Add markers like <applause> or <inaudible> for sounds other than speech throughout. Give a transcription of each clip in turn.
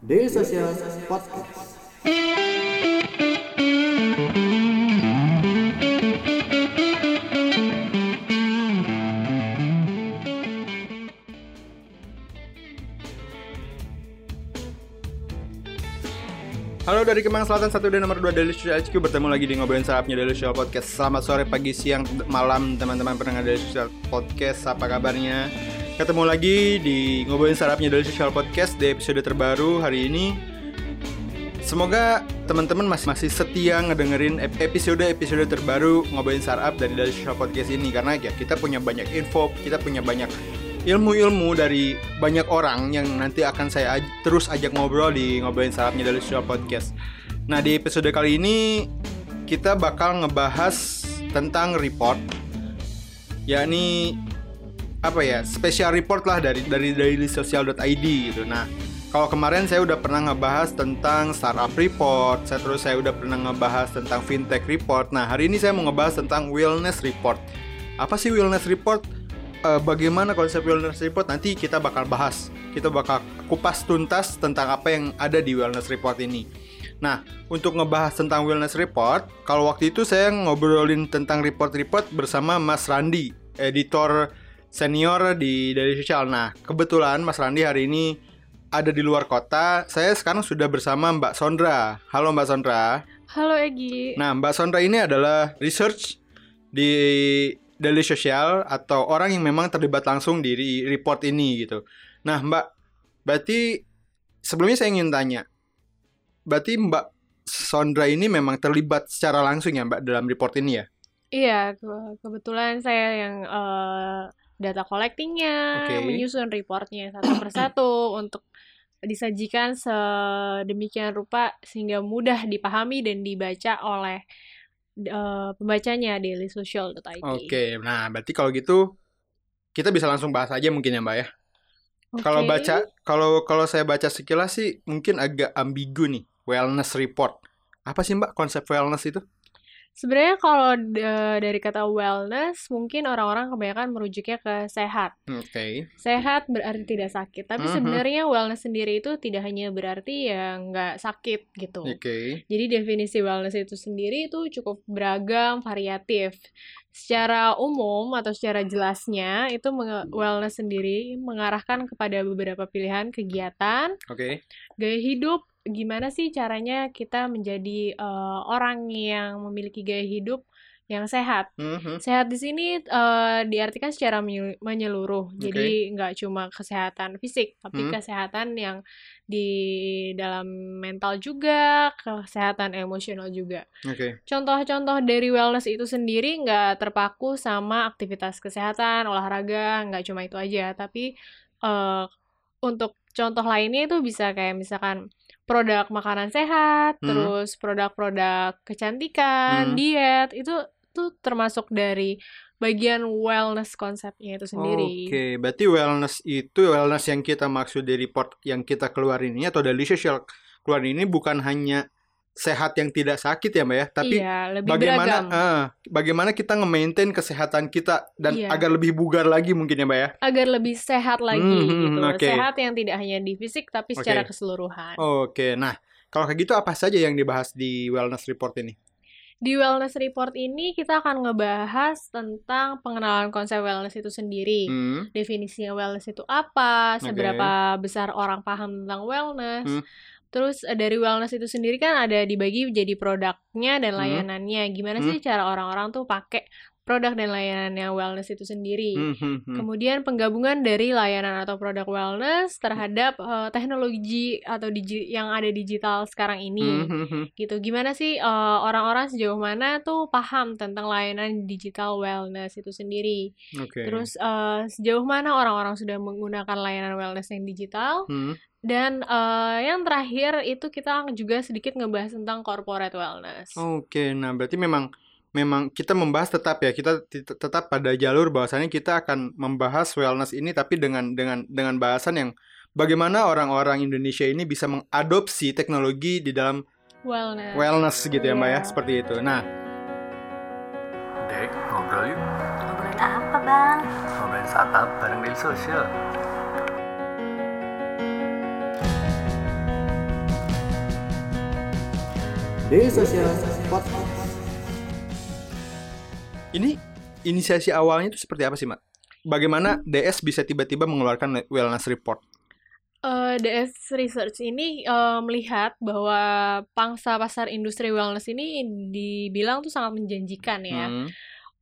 Daily Social Podcast. Halo dari Kemang Selatan 1 dan nomor 2 Daily Social HQ Bertemu lagi di ngobrolin sarapnya Daily Social Podcast Selamat sore, pagi, siang, malam teman-teman pendengar Daily Social Podcast Apa kabarnya? Ketemu lagi di ngobrolin sarapnya Daily Social Podcast Di episode terbaru hari ini Semoga teman-teman masih masih setia ngedengerin episode-episode terbaru ngobrolin startup dari Daily Social Podcast ini Karena ya kita punya banyak info, kita punya banyak ilmu-ilmu dari banyak orang yang nanti akan saya aj- terus ajak ngobrol di ngobrolin startupnya dari Social Podcast. Nah di episode kali ini kita bakal ngebahas tentang report, yakni apa ya special report lah dari dari dailysocial.id gitu. Nah kalau kemarin saya udah pernah ngebahas tentang startup report, saya terus saya udah pernah ngebahas tentang fintech report. Nah hari ini saya mau ngebahas tentang wellness report. Apa sih wellness report? Eh, bagaimana konsep wellness report nanti kita bakal bahas. Kita bakal kupas tuntas tentang apa yang ada di wellness report ini. Nah, untuk ngebahas tentang wellness report, kalau waktu itu saya ngobrolin tentang report-report bersama Mas Randi, editor senior di dari Social. Nah, kebetulan Mas Randi hari ini ada di luar kota. Saya sekarang sudah bersama Mbak Sondra. Halo Mbak Sondra. Halo Egi. Nah, Mbak Sondra ini adalah research di Daily Social atau orang yang memang terlibat langsung di re- report ini gitu. Nah, Mbak, berarti sebelumnya saya ingin tanya, berarti Mbak Sondra ini memang terlibat secara langsung ya Mbak dalam report ini ya? Iya, ke- kebetulan saya yang eh, data collectingnya, Oke. menyusun reportnya satu persatu untuk disajikan sedemikian rupa sehingga mudah dipahami dan dibaca oleh eh, pembacanya dailysocial.id. Oke, nah berarti kalau gitu kita bisa langsung bahas aja mungkin ya Mbak ya. Kalau Oke. baca, kalau kalau saya baca sekilas sih mungkin agak ambigu nih, wellness report. Apa sih Mbak konsep wellness itu? Sebenarnya kalau eh, dari kata wellness, mungkin orang-orang kebanyakan merujuknya ke sehat. Oke. Sehat berarti tidak sakit, tapi Mhm. sebenarnya wellness sendiri itu tidak hanya berarti ya nggak sakit gitu. Oke. Jadi definisi wellness itu sendiri itu cukup beragam, variatif. Secara umum atau secara jelasnya itu wellness sendiri mengarahkan kepada beberapa pilihan kegiatan, Oke. gaya hidup, gimana sih caranya kita menjadi eh, orang yang memiliki gaya hidup yang sehat. Mhm. Sehat di sini eh, diartikan secara menye- menyeluruh. Jadi nggak cuma kesehatan fisik, tapi Hmm. kesehatan yang di dalam mental juga, kesehatan emosional juga. Oke. Contoh-contoh dari wellness itu sendiri nggak terpaku sama aktivitas kesehatan, olahraga, nggak cuma itu aja. Tapi eh, untuk contoh lainnya itu bisa kayak misalkan produk makanan sehat, Hmm. terus produk-produk kecantikan, Hmm. diet, itu tuh termasuk dari bagian wellness konsepnya itu sendiri. Oke, berarti wellness itu wellness yang kita maksud di report yang kita keluarin ini atau dari social keluarin ini bukan hanya sehat yang tidak sakit ya Mbak ya, tapi iya, lebih bagaimana eh, bagaimana kita nge-maintain kesehatan kita dan Iya. agar lebih bugar lagi mungkin ya Mbak ya. agar lebih sehat lagi Hmm, gitu. oke. Sehat yang tidak hanya di fisik tapi secara Oke. keseluruhan. Oke, nah kalau kayak gitu apa saja yang dibahas di wellness report ini? Di wellness report ini kita akan ngebahas tentang pengenalan konsep wellness itu sendiri. Hmm, Definisinya wellness itu apa, seberapa besar orang paham tentang wellness. Hmm. Terus eh, dari wellness itu sendiri kan ada dibagi jadi produknya dan Hmm. layanannya. Gimana Hmm. sih cara orang-orang tuh pakai produk dan layanannya wellness itu sendiri. hmm, hmm, hmm. Kemudian penggabungan dari layanan atau produk wellness terhadap eh, teknologi atau digi- yang ada digital sekarang ini Hmm, hmm, hmm. gitu. Gimana sih eh, orang-orang sejauh mana tuh paham tentang layanan digital wellness itu sendiri? Oke. Terus eh, sejauh mana orang-orang sudah menggunakan layanan wellness yang digital? Hmm, Dan eh, yang terakhir itu kita juga sedikit ngebahas tentang corporate wellness. Oke, nah berarti memang memang kita membahas tetap ya kita tetap pada jalur bahwasannya kita akan membahas wellness ini tapi dengan dengan dengan bahasan yang bagaimana orang-orang Indonesia ini bisa mengadopsi teknologi di dalam Wellness. wellness gitu ya Mbak ya Iya. seperti itu. Nah, Dek, ngobrol yuk. Ngobrolin apa bang? Ngobrolin startup bareng Daily Social. Daily Social Podcast. Ini inisiasi awalnya itu seperti apa sih, Mak? Bagaimana DS bisa tiba-tiba mengeluarkan wellness report? Eh, DS Research ini eh, melihat bahwa pangsa pasar industri wellness ini dibilang tuh sangat menjanjikan ya. Hmm,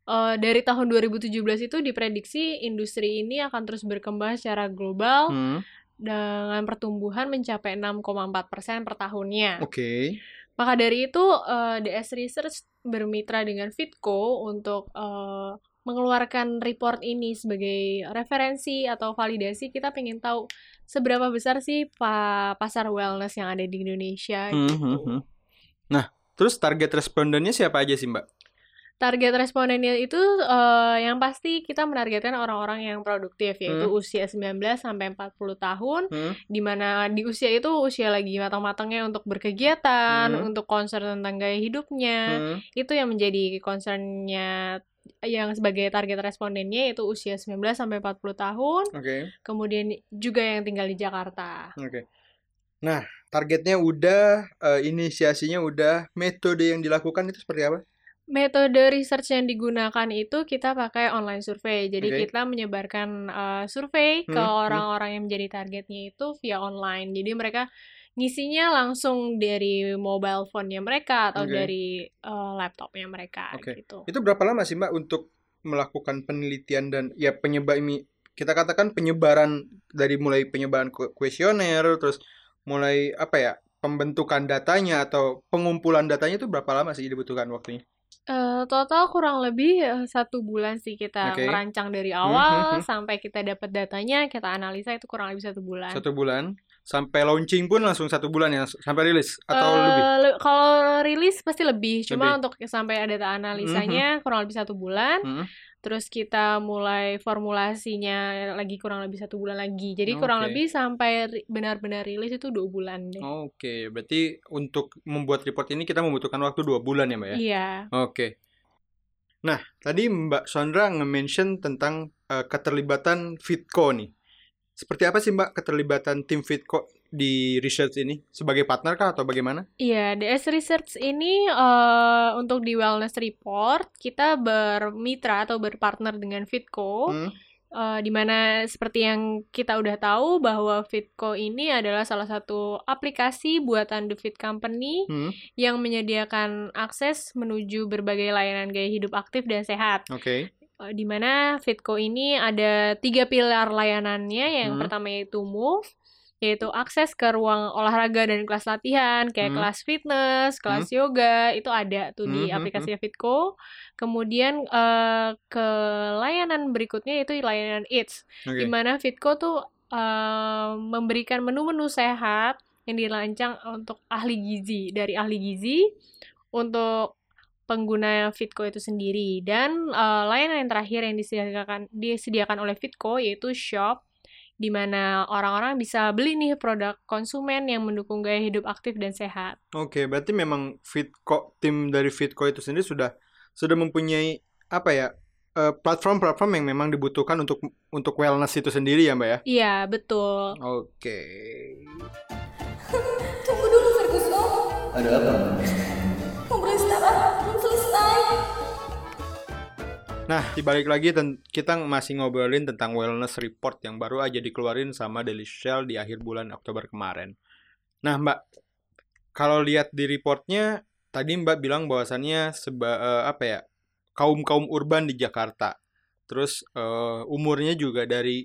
Eh, dari tahun 2017 itu diprediksi industri ini akan terus berkembang secara global hmm, dengan pertumbuhan mencapai 6,4% per tahunnya. Oke. Maka dari itu, eh, DS Research bermitra dengan Fitco untuk eh, mengeluarkan report ini sebagai referensi atau validasi. Kita pengen tahu seberapa besar sih pa- pasar wellness yang ada di Indonesia Hmm, gitu. hmm, hmm. Nah, terus target respondennya siapa aja sih, Mbak? Target respondennya itu eh, yang pasti kita menargetkan orang-orang yang produktif yaitu Hmm. usia 19 sampai 40 tahun Hmm, di mana di usia itu usia lagi matang-matangnya untuk berkegiatan, Hmm. untuk concern tentang gaya hidupnya. hmm, Itu yang menjadi concernnya yang sebagai target respondennya yaitu usia 19 sampai 40 tahun, Oke. kemudian juga yang tinggal di Jakarta. Oke. Nah, targetnya udah, eh, inisiasinya udah, metode yang dilakukan itu seperti apa? Metode research yang digunakan itu kita pakai online survey. Jadi Oke. kita menyebarkan eh, survei ke Hmm, hmm. orang-orang yang menjadi targetnya itu via online. Jadi mereka ngisinya langsung dari mobile phone-nya mereka atau Oke. dari eh, laptopnya mereka Oke. gitu. Itu berapa lama sih, Mbak, untuk melakukan penelitian dan ya penyebar ini kita katakan penyebaran dari mulai penyebaran ku- kuesioner terus mulai apa ya pembentukan datanya atau pengumpulan datanya itu berapa lama sih dibutuhkan waktunya? Eh, total kurang lebih eh, satu bulan sih kita Oke. merancang dari Hmm, hmm, awal hmm. sampai kita dapat datanya, kita analisa itu kurang lebih satu bulan. Satu bulan sampai launching pun langsung satu bulan ya sampai rilis atau Eh, lebih? le- kalau rilis pasti lebih, cuma Lebih. untuk sampai ada data analisanya kurang lebih satu bulan. Hmm, Terus kita mulai formulasinya lagi kurang lebih satu bulan lagi. Jadi kurang Oke. lebih sampai benar-benar rilis itu dua bulan deh. Oke, berarti untuk membuat report ini kita membutuhkan waktu dua bulan ya, Mbak ya? Iya. Oke. Nah, tadi Mbak Sondra nge-mention tentang eh, keterlibatan Fitco nih. Seperti apa sih Mbak keterlibatan tim Fitco di research ini? Sebagai partner kah atau bagaimana? Iya, DS Research ini eh, untuk di Wellness Report kita bermitra atau berpartner dengan Fitco. Hmm, Eh, di mana seperti yang kita udah tahu bahwa Fitco ini adalah salah satu aplikasi buatan The Fit Company hmm, yang menyediakan akses menuju berbagai layanan gaya hidup aktif dan sehat. Oke. Eh, Di mana Fitco ini ada tiga pilar layanannya. Yang Hmm. pertama yaitu Move, yaitu akses ke ruang olahraga dan kelas latihan, kayak Hmm. kelas fitness, kelas yoga, itu ada tuh di Hmm, hmm, hmm. Fitco. Kemudian eh, ke layanan berikutnya itu layanan Eats, Oke. di mana Fitco tuh eh, memberikan menu-menu sehat yang dirancang untuk ahli gizi, dari ahli gizi untuk pengguna Fitco itu sendiri dan eh, layanan yang terakhir yang disediakan disediakan oleh Fitco yaitu Shop di mana orang-orang bisa beli nih produk konsumen yang mendukung gaya hidup aktif dan sehat. Oke, berarti memang Fitco tim dari Fitco itu sendiri sudah sudah mempunyai apa ya? eh, platform-platform yang memang dibutuhkan untuk untuk wellness itu sendiri ya, Mbak ya? Iya, betul. Oke. Tunggu dulu Ferguson. Ada apa? Ngobrolin startup belum selesai. Nah, dibalik lagi kita masih ngobrolin tentang wellness report yang baru aja dikeluarin sama Daily Shell di akhir bulan Oktober kemarin. Nah, Mbak, kalau lihat di reportnya, tadi Mbak bilang bahwasannya seba, eh, apa ya, kaum-kaum urban di Jakarta. Terus eh, umurnya juga dari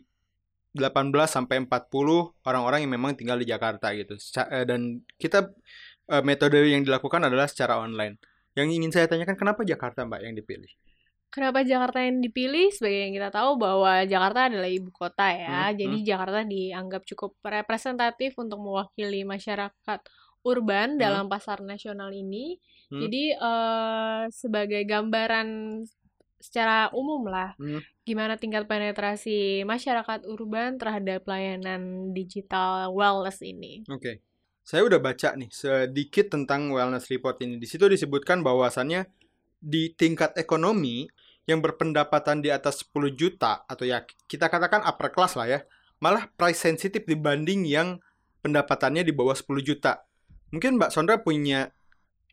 18 sampai 40 orang-orang yang memang tinggal di Jakarta gitu. Eh, dan kita eh, metode yang dilakukan adalah secara online. Yang ingin saya tanyakan kenapa Jakarta, Mbak, yang dipilih? Kenapa Jakarta yang dipilih? Sebagai yang kita tahu bahwa Jakarta adalah ibu kota ya. Hmm, Jadi Jakarta dianggap cukup representatif untuk mewakili masyarakat urban dalam pasar nasional ini. Hmm. Jadi eh, sebagai gambaran secara umum lah, Hmm. gimana tingkat penetrasi masyarakat urban terhadap layanan digital wellness ini. Oke. Saya udah baca nih sedikit tentang wellness report ini. Di situ disebutkan bahwasannya di tingkat ekonomi yang berpendapatan di atas 10 juta atau ya kita katakan upper class lah ya, malah price sensitive dibanding yang pendapatannya di bawah 10 juta. Mungkin Mbak Sondra punya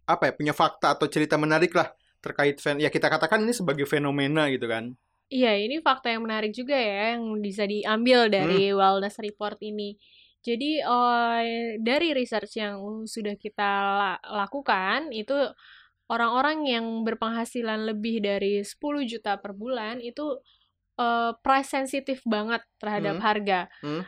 apa ya punya fakta atau cerita menarik lah terkait fen ya kita katakan ini sebagai fenomena gitu kan. Iya, ini fakta yang menarik juga ya yang bisa diambil dari wellness report ini. Jadi eh, dari research yang sudah kita la- lakukan itu orang-orang yang berpenghasilan lebih dari 10 juta per bulan itu eh, price sensitif banget terhadap Hmm. harga. Hmm.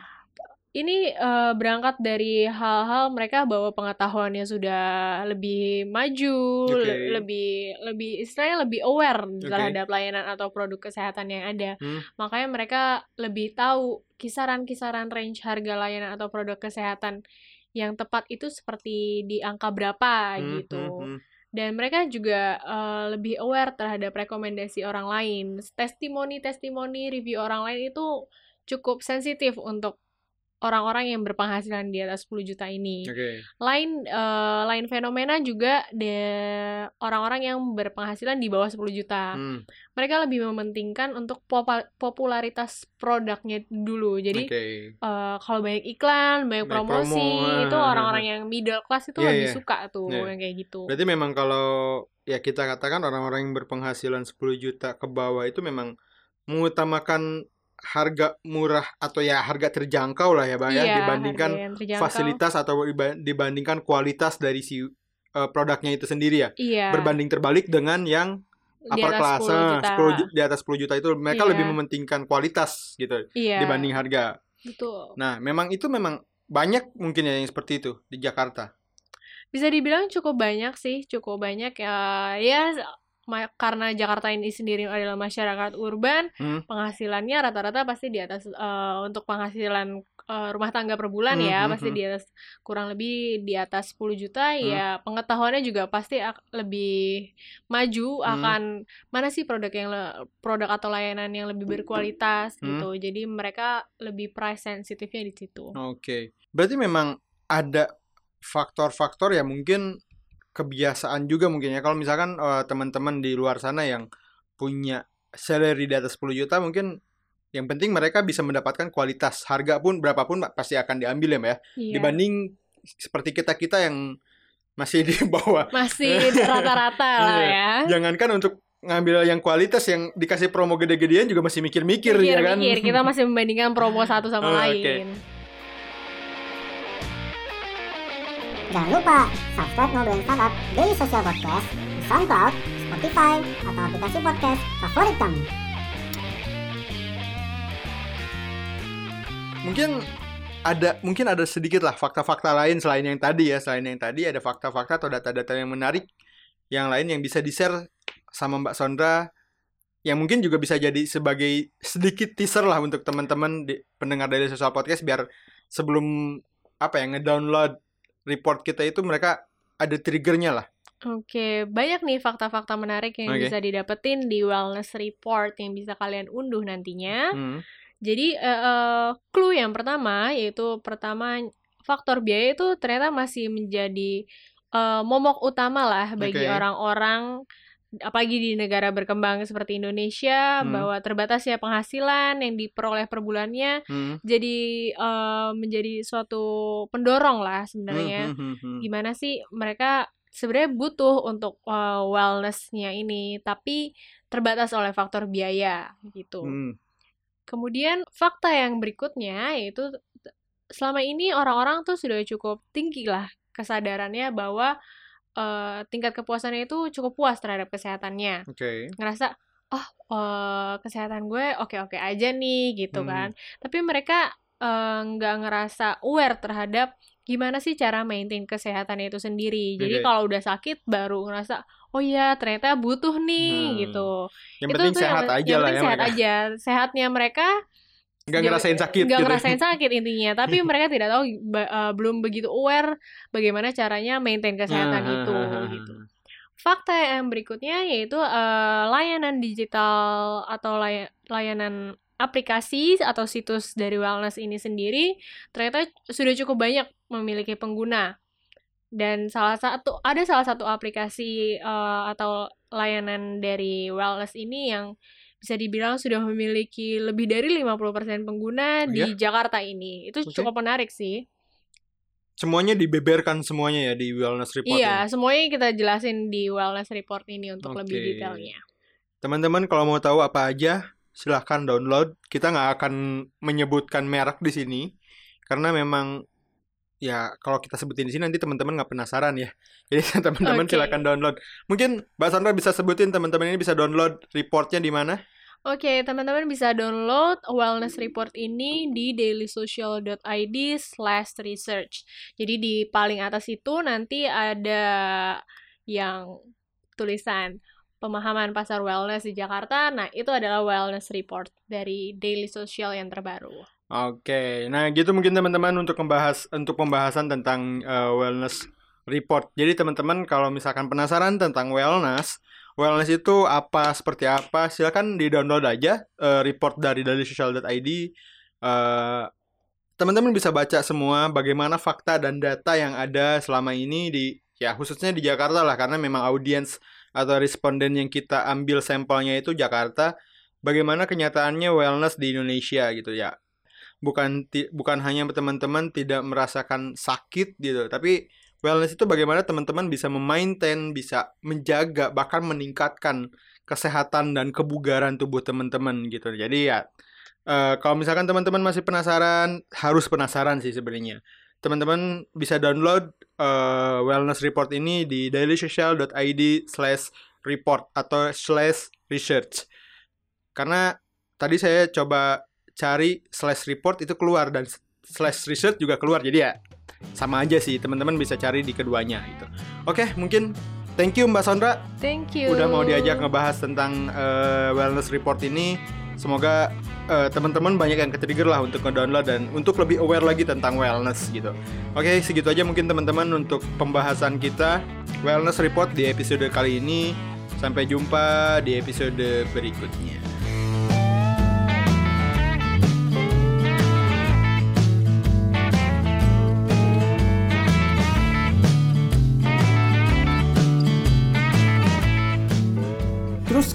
Ini eh, berangkat dari hal-hal mereka bahwa pengetahuannya sudah lebih maju, Oke. le- lebih lebih istilahnya lebih aware terhadap layanan atau produk kesehatan yang ada. Hmm. Makanya mereka lebih tahu kisaran-kisaran range harga layanan atau produk kesehatan yang tepat itu seperti di angka berapa Hmm, gitu. hmm, hmm. Dan mereka juga eh, lebih aware terhadap rekomendasi orang lain. Testimoni-testimoni review orang lain itu cukup sensitif untuk orang-orang yang berpenghasilan di atas 10 juta ini. Oke. Lain eh, lain fenomena juga de orang-orang yang berpenghasilan di bawah 10 juta. Hmm. Mereka lebih mementingkan untuk popa- popularitas produknya dulu. Jadi Oke. eh, kalau banyak iklan, banyak Banyak promosi, promo, itu ah, orang-orang yang middle class itu Iya, lebih iya. suka tuh Iya. yang kayak gitu. Berarti memang kalau ya kita katakan orang-orang yang berpenghasilan 10 juta ke bawah itu memang mengutamakan harga murah atau ya harga terjangkau lah ya Bang ya Iya, dibandingkan fasilitas atau iba- dibandingkan kualitas dari si uh, produknya itu sendiri ya. Iya, Berbanding terbalik dengan yang di upper class 10 ah, juta. 10 ju- di atas 10 juta itu mereka Iya. lebih mementingkan kualitas gitu Iya, dibanding harga. betul. Nah, memang itu memang banyak mungkin ya yang seperti itu di Jakarta. Bisa dibilang cukup banyak sih, cukup banyak ya. Ya ma- karena Jakarta ini sendiri adalah masyarakat urban, Hmm. penghasilannya rata-rata pasti di atas eh, untuk penghasilan eh, rumah tangga per bulan Hmm, ya, hmm, pasti hmm. di atas kurang lebih di atas 10 juta ya pengetahuannya juga pasti lebih maju Hmm. akan mana sih produk yang produk atau layanan yang lebih berkualitas Hmm. gitu. Jadi mereka lebih price sensitifnya di situ. Oke. Berarti memang ada faktor-faktor ya mungkin kebiasaan juga mungkin ya. Kalau misalkan eh, teman-teman di luar sana yang punya salary di atas 10 juta mungkin yang penting mereka bisa mendapatkan kualitas harga pun berapapun pasti akan diambil ya Mbak ya. Iya. Dibanding seperti kita-kita yang masih di bawah. Masih rata-rata <laughs> lah Iya. ya. Jangankan untuk ngambil yang kualitas yang dikasih promo gede-gedean juga masih mikir-mikir ya kan. Mikir-mikir, kita masih membandingkan promo satu sama <laughs> Oh, lain. Jangan lupa subscribe Ngobrolin Startup Daily Social Podcast di SoundCloud, Spotify, atau aplikasi podcast favorit kamu. mungkin ada mungkin ada sedikit lah fakta-fakta lain selain yang tadi ya selain yang tadi ada fakta-fakta atau data-data yang menarik yang lain yang bisa di-share sama Mbak Sondra yang mungkin juga bisa jadi sebagai sedikit teaser lah untuk teman-teman di pendengar dari Social Podcast biar sebelum apa ya ngedownload report kita itu mereka ada triggernya lah. Oke, banyak nih fakta-fakta menarik yang Oke. bisa didapetin di wellness report yang bisa kalian unduh nantinya. Hmm. Jadi, eh, eh, clue yang pertama yaitu pertama faktor biaya itu ternyata masih menjadi eh, momok utama lah bagi orang-orang apalagi di negara berkembang seperti Indonesia Hmm. bahwa terbatasnya penghasilan yang diperoleh per bulannya Hmm. jadi eh, menjadi suatu pendorong lah sebenarnya Hmm, hmm, hmm, hmm. gimana sih mereka sebenarnya butuh untuk uh, wellness-nya ini tapi terbatas oleh faktor biaya gitu. Hmm. Kemudian fakta yang berikutnya yaitu selama ini orang-orang tuh sudah cukup tinggi lah kesadarannya bahwa uh, tingkat kepuasannya itu cukup puas terhadap kesehatannya. Oke. Ngerasa oh uh, kesehatan gue oke-oke aja nih gitu Hmm. kan. Tapi mereka uh, nggak ngerasa aware terhadap gimana sih cara maintain kesehatannya itu sendiri. Jadi kalau udah sakit baru ngerasa oh iya ternyata butuh nih Hmm. gitu. Yang Itu penting tuh sehat yang, aja yang lah penting ya sehat mereka. aja. Sehatnya mereka Nggak ngerasain sakit nggak gitu. ngerasain sakit intinya. Tapi <laughs> mereka tidak tahu uh, belum begitu aware bagaimana caranya maintain kesehatan Ah, itu ah, ah, ah. gitu. Fakta yang berikutnya yaitu eh, layanan digital atau lay- layanan aplikasi atau situs dari wellness ini sendiri ternyata sudah cukup banyak memiliki pengguna. Dan salah satu ada salah satu aplikasi eh, atau layanan dari wellness ini yang bisa dibilang sudah memiliki lebih dari 50% pengguna Oh, di iya? Jakarta ini. Itu Oke. cukup menarik sih. semuanya dibeberkan semuanya ya di wellness report Iya, ini. semuanya kita jelasin di wellness report ini untuk lebih Oke. detailnya. Teman-teman kalau mau tahu apa aja, silahkan download. Kita nggak akan menyebutkan merek di sini karena memang ya kalau kita sebutin di sini nanti teman-teman nggak penasaran ya. <laughs> Jadi teman-teman Oke. silahkan download. Mungkin Mbak Sandra bisa sebutin teman-teman ini bisa download reportnya di mana? Oke, teman-teman bisa download wellness report ini di dailysocial.id slash research. Jadi di paling atas itu nanti ada yang tulisan pemahaman pasar wellness di Jakarta. Nah, itu adalah wellness report dari Daily Social yang terbaru. Oke, nah gitu mungkin teman-teman untuk membahas untuk pembahasan tentang eh, wellness report. Jadi teman-teman kalau misalkan penasaran tentang wellness, wellness itu apa, seperti apa, silakan di-download aja eh, report dari dailysocial.id. Eh, teman-teman bisa baca semua bagaimana fakta dan data yang ada selama ini di ya khususnya di Jakarta lah karena memang audiens atau responden yang kita ambil sampelnya itu Jakarta. Bagaimana kenyataannya wellness di Indonesia gitu ya bukan bukan hanya teman-teman tidak merasakan sakit gitu, tapi wellness itu bagaimana teman-teman bisa memaintain, bisa menjaga, bahkan meningkatkan kesehatan dan kebugaran tubuh teman-teman gitu. Jadi ya eh, kalau misalkan teman-teman masih penasaran, harus penasaran sih sebenarnya. Teman-teman bisa download eh, wellness report ini di dailysocial.id slash report atau slash research. Karena tadi saya coba cari slash report itu keluar dan slash research juga keluar. Jadi ya sama aja sih teman-teman bisa cari di keduanya gitu. Oke mungkin thank you mbak Sandra Thank you. udah mau diajak ngebahas tentang eh, wellness report ini. Semoga eh, teman-teman banyak yang ketrigger lah untuk ngedownload dan untuk lebih aware lagi tentang wellness gitu. Oke segitu aja mungkin teman-teman untuk pembahasan kita wellness report di episode kali ini. Sampai jumpa di episode berikutnya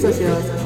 Daily Social Podcast.